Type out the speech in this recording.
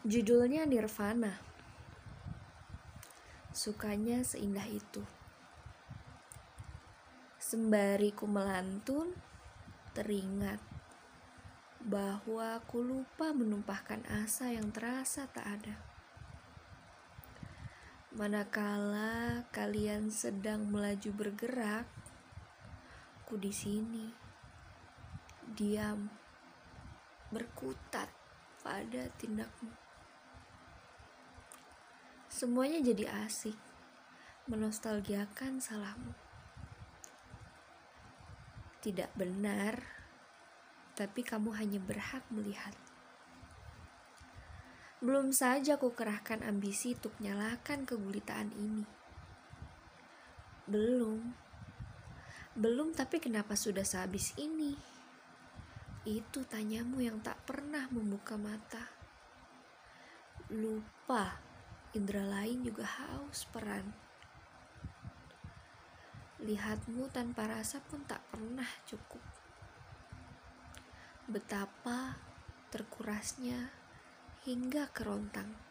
Judulnya Nirvana. Sukanya seindah itu. Sembari ku melantun, teringat bahwa ku lupa menumpahkan asa yang terasa tak ada. Manakala kalian sedang melaju bergerak, ku di sini diam berkutat pada tindakmu. Semuanya jadi asik, menostalgiakan salahmu. Tidak benar, tapi kamu hanya berhak melihat. Belum saja ku kerahkan ambisi untuk nyalakan kegulitaan ini. Belum. Belum tapi kenapa sudah sehabis ini? Itu tanyamu yang tak pernah membuka mata. Lupa, indera lain juga haus peran. Lihatmu tanpa rasa pun tak pernah cukup. Betapa terkurasnya hingga kerontang.